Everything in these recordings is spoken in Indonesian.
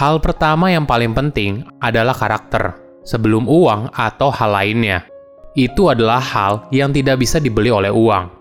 Hal pertama yang paling penting adalah karakter, sebelum uang atau hal lainnya. Itu adalah hal yang tidak bisa dibeli oleh uang.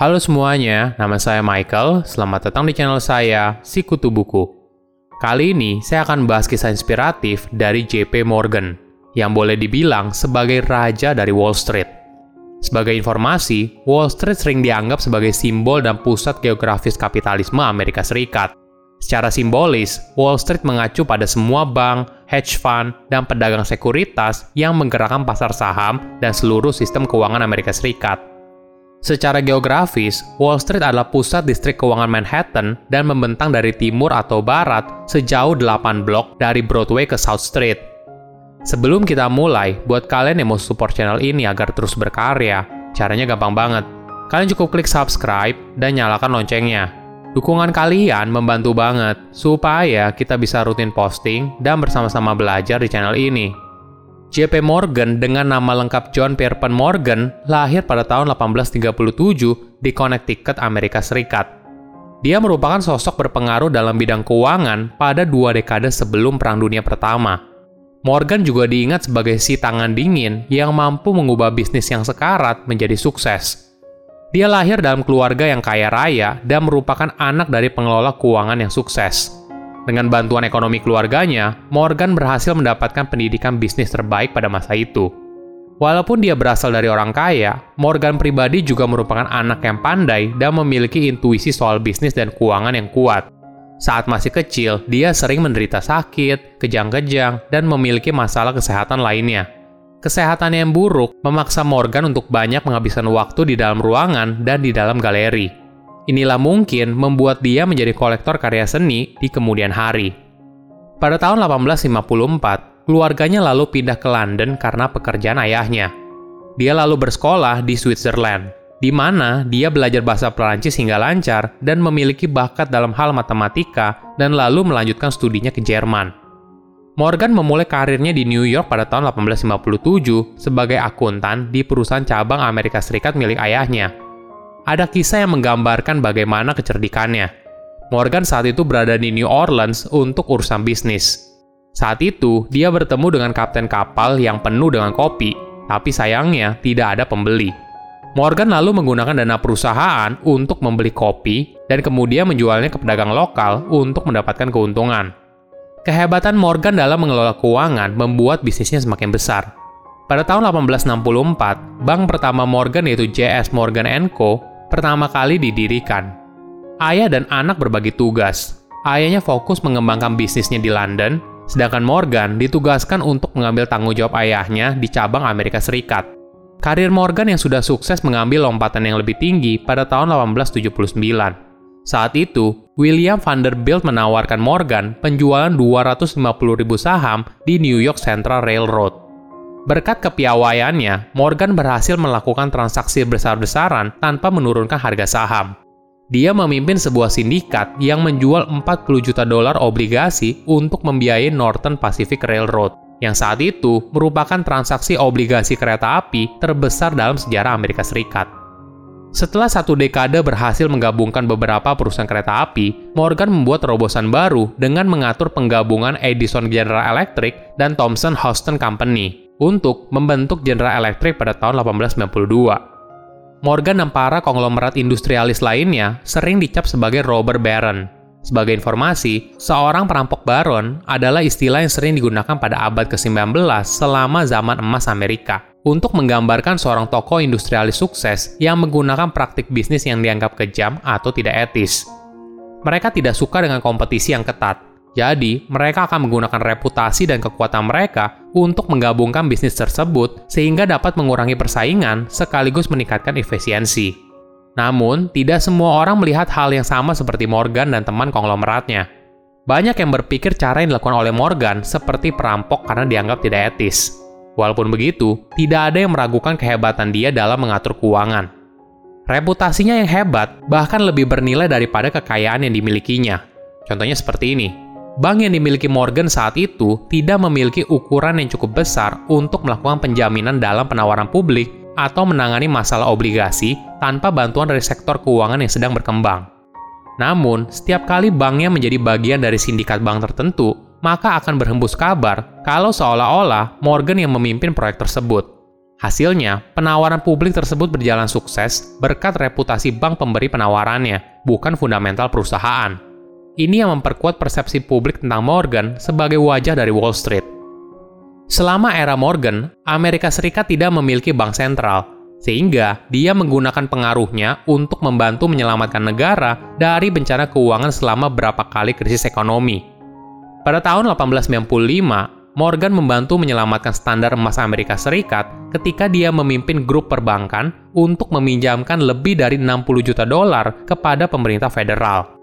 Halo semuanya, nama saya Michael. Selamat datang di channel saya, Sikutu Buku. Kali ini saya akan bahas kisah inspiratif dari JP Morgan, yang boleh dibilang sebagai raja dari Wall Street. Sebagai informasi, Wall Street sering dianggap sebagai simbol dan pusat geografis kapitalisme Amerika Serikat. Secara simbolis, Wall Street mengacu pada semua bank, hedge fund, dan pedagang sekuritas yang menggerakkan pasar saham dan seluruh sistem keuangan Amerika Serikat. Secara geografis, Wall Street adalah pusat distrik keuangan Manhattan dan membentang dari timur atau barat sejauh 8 blok dari Broadway ke South Street. Sebelum kita mulai, buat kalian yang mau support channel ini agar terus berkarya, caranya gampang banget. Kalian cukup klik subscribe dan nyalakan loncengnya Dukungan kalian membantu banget supaya kita bisa rutin posting dan bersama-sama belajar di channel ini. JP Morgan dengan nama lengkap John Pierpont Morgan lahir pada tahun 1837 di Connecticut, Amerika Serikat. Dia merupakan sosok berpengaruh dalam bidang keuangan pada dua dekade sebelum Perang Dunia Pertama. Morgan juga diingat sebagai si tangan dingin yang mampu mengubah bisnis yang sekarat menjadi sukses. Dia lahir dalam keluarga yang kaya raya dan merupakan anak dari pengelola keuangan yang sukses. Dengan bantuan ekonomi keluarganya, Morgan berhasil mendapatkan pendidikan bisnis terbaik pada masa itu. Walaupun dia berasal dari orang kaya, Morgan pribadi juga merupakan anak yang pandai dan memiliki intuisi soal bisnis dan keuangan yang kuat. Saat masih kecil, dia sering menderita sakit, kejang-kejang, dan memiliki masalah kesehatan lainnya. Kesehatan yang buruk memaksa Morgan untuk banyak menghabiskan waktu di dalam ruangan dan di dalam galeri. Inilah mungkin membuat dia menjadi kolektor karya seni di kemudian hari. Pada tahun 1854, keluarganya lalu pindah ke London karena pekerjaan ayahnya. Dia lalu bersekolah di Switzerland, di mana dia belajar bahasa Perancis hingga lancar dan memiliki bakat dalam hal matematika dan lalu melanjutkan studinya ke Jerman. Morgan memulai karirnya di New York pada tahun 1857 sebagai akuntan di perusahaan cabang Amerika Serikat milik ayahnya. Ada kisah yang menggambarkan bagaimana kecerdikannya. Morgan saat itu berada di New Orleans untuk urusan bisnis. Saat itu, dia bertemu dengan kapten kapal yang penuh dengan kopi, tapi sayangnya tidak ada pembeli. Morgan lalu menggunakan dana perusahaan untuk membeli kopi dan kemudian menjualnya ke pedagang lokal untuk mendapatkan keuntungan. Kehebatan Morgan dalam mengelola keuangan membuat bisnisnya semakin besar. Pada tahun 1864, bank pertama Morgan yaitu JS Morgan Co. pertama kali didirikan. Ayah dan anak berbagi tugas. Ayahnya fokus mengembangkan bisnisnya di London, sedangkan Morgan ditugaskan untuk mengambil tanggung jawab ayahnya di cabang Amerika Serikat. Karir Morgan yang sudah sukses mengambil lompatan yang lebih tinggi pada tahun 1879. Saat itu, William Vanderbilt menawarkan Morgan penjualan 250.000 saham di New York Central Railroad. Berkat kepiawaiannya, Morgan berhasil melakukan transaksi besar-besaran tanpa menurunkan harga saham. Dia memimpin sebuah sindikat yang menjual 40 juta dolar obligasi untuk membiayai Northern Pacific Railroad, yang saat itu merupakan transaksi obligasi kereta api terbesar dalam sejarah Amerika Serikat. Setelah satu dekade berhasil menggabungkan beberapa perusahaan kereta api, Morgan membuat terobosan baru dengan mengatur penggabungan Edison General Electric dan Thomson Houston Company untuk membentuk General Electric pada tahun 1892. Morgan dan para konglomerat industrialis lainnya sering dicap sebagai robber baron. Sebagai informasi, seorang perampok baron adalah istilah yang sering digunakan pada abad ke-19 selama zaman emas Amerika untuk menggambarkan seorang tokoh industrialis sukses yang menggunakan praktik bisnis yang dianggap kejam atau tidak etis. Mereka tidak suka dengan kompetisi yang ketat, jadi mereka akan menggunakan reputasi dan kekuatan mereka untuk menggabungkan bisnis tersebut sehingga dapat mengurangi persaingan sekaligus meningkatkan efisiensi. Namun, tidak semua orang melihat hal yang sama seperti Morgan dan teman konglomeratnya. Banyak yang berpikir cara yang dilakukan oleh Morgan seperti perampok karena dianggap tidak etis. Walaupun begitu, tidak ada yang meragukan kehebatan dia dalam mengatur keuangan. Reputasinya yang hebat bahkan lebih bernilai daripada kekayaan yang dimilikinya. Contohnya seperti ini. Bank yang dimiliki Morgan saat itu tidak memiliki ukuran yang cukup besar untuk melakukan penjaminan dalam penawaran publik atau menangani masalah obligasi tanpa bantuan dari sektor keuangan yang sedang berkembang. Namun, setiap kali banknya menjadi bagian dari sindikat bank tertentu, maka akan berhembus kabar kalau seolah-olah Morgan yang memimpin proyek tersebut. Hasilnya, penawaran publik tersebut berjalan sukses berkat reputasi bank pemberi penawarannya, bukan fundamental perusahaan. Ini yang memperkuat persepsi publik tentang Morgan sebagai wajah dari Wall Street. Selama era Morgan, Amerika Serikat tidak memiliki bank sentral, sehingga dia menggunakan pengaruhnya untuk membantu menyelamatkan negara dari bencana keuangan selama beberapa kali krisis ekonomi. Pada tahun 1895, Morgan membantu menyelamatkan standar emas Amerika Serikat ketika dia memimpin grup perbankan untuk meminjamkan lebih dari 60 juta dolar kepada pemerintah federal.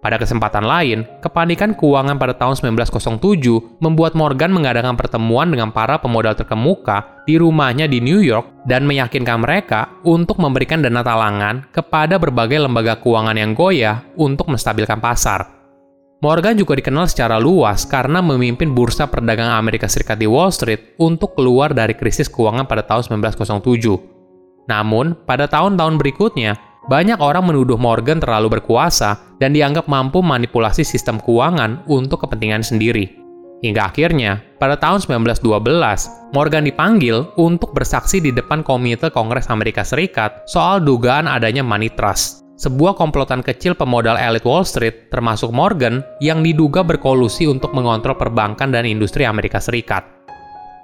Pada kesempatan lain, kepanikan keuangan pada tahun 1907 membuat Morgan mengadakan pertemuan dengan para pemodal terkemuka di rumahnya di New York dan meyakinkan mereka untuk memberikan dana talangan kepada berbagai lembaga keuangan yang goyah untuk menstabilkan pasar. Morgan juga dikenal secara luas karena memimpin bursa perdagangan Amerika Serikat di Wall Street untuk keluar dari krisis keuangan pada tahun 1907. Namun, pada tahun-tahun berikutnya, banyak orang menuduh Morgan terlalu berkuasa dan dianggap mampu manipulasi sistem keuangan untuk kepentingan sendiri. Hingga akhirnya, pada tahun 1912, Morgan dipanggil untuk bersaksi di depan Komite Kongres Amerika Serikat soal dugaan adanya money trust sebuah komplotan kecil pemodal elit Wall Street, termasuk Morgan, yang diduga berkolusi untuk mengontrol perbankan dan industri Amerika Serikat.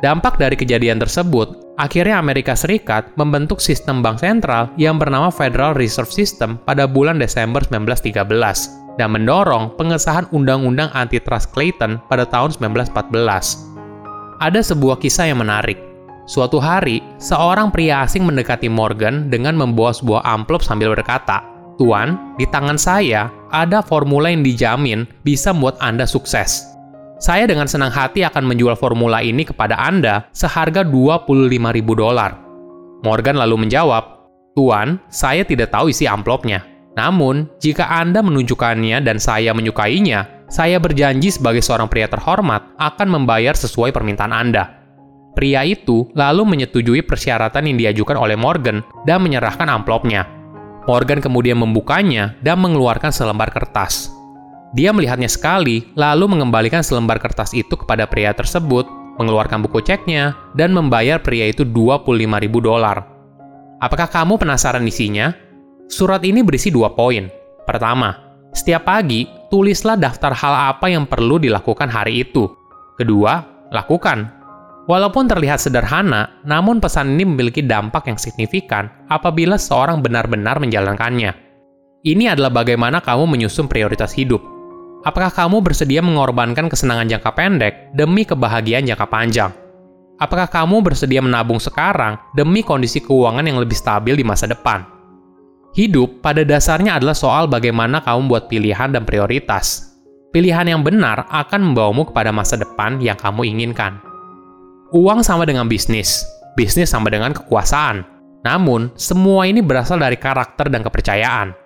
Dampak dari kejadian tersebut, akhirnya Amerika Serikat membentuk sistem bank sentral yang bernama Federal Reserve System pada bulan Desember 1913 dan mendorong pengesahan Undang-Undang Antitrust Clayton pada tahun 1914. Ada sebuah kisah yang menarik. Suatu hari, seorang pria asing mendekati Morgan dengan membawa sebuah amplop sambil berkata, Tuan, di tangan saya ada formula yang dijamin bisa membuat Anda sukses. Saya dengan senang hati akan menjual formula ini kepada Anda seharga 25.000 dolar. Morgan lalu menjawab, Tuan, saya tidak tahu isi amplopnya. Namun, jika Anda menunjukkannya dan saya menyukainya, saya berjanji sebagai seorang pria terhormat akan membayar sesuai permintaan Anda. Pria itu lalu menyetujui persyaratan yang diajukan oleh Morgan dan menyerahkan amplopnya. Morgan kemudian membukanya dan mengeluarkan selembar kertas. Dia melihatnya sekali, lalu mengembalikan selembar kertas itu kepada pria tersebut, mengeluarkan buku ceknya, dan membayar pria itu 25.000 dolar. Apakah kamu penasaran isinya? Surat ini berisi dua poin. Pertama, setiap pagi, tulislah daftar hal apa yang perlu dilakukan hari itu. Kedua, lakukan Walaupun terlihat sederhana, namun pesan ini memiliki dampak yang signifikan apabila seorang benar-benar menjalankannya. Ini adalah bagaimana kamu menyusun prioritas hidup. Apakah kamu bersedia mengorbankan kesenangan jangka pendek demi kebahagiaan jangka panjang? Apakah kamu bersedia menabung sekarang demi kondisi keuangan yang lebih stabil di masa depan? Hidup pada dasarnya adalah soal bagaimana kamu buat pilihan dan prioritas. Pilihan yang benar akan membawamu kepada masa depan yang kamu inginkan. Uang sama dengan bisnis, bisnis sama dengan kekuasaan. Namun, semua ini berasal dari karakter dan kepercayaan.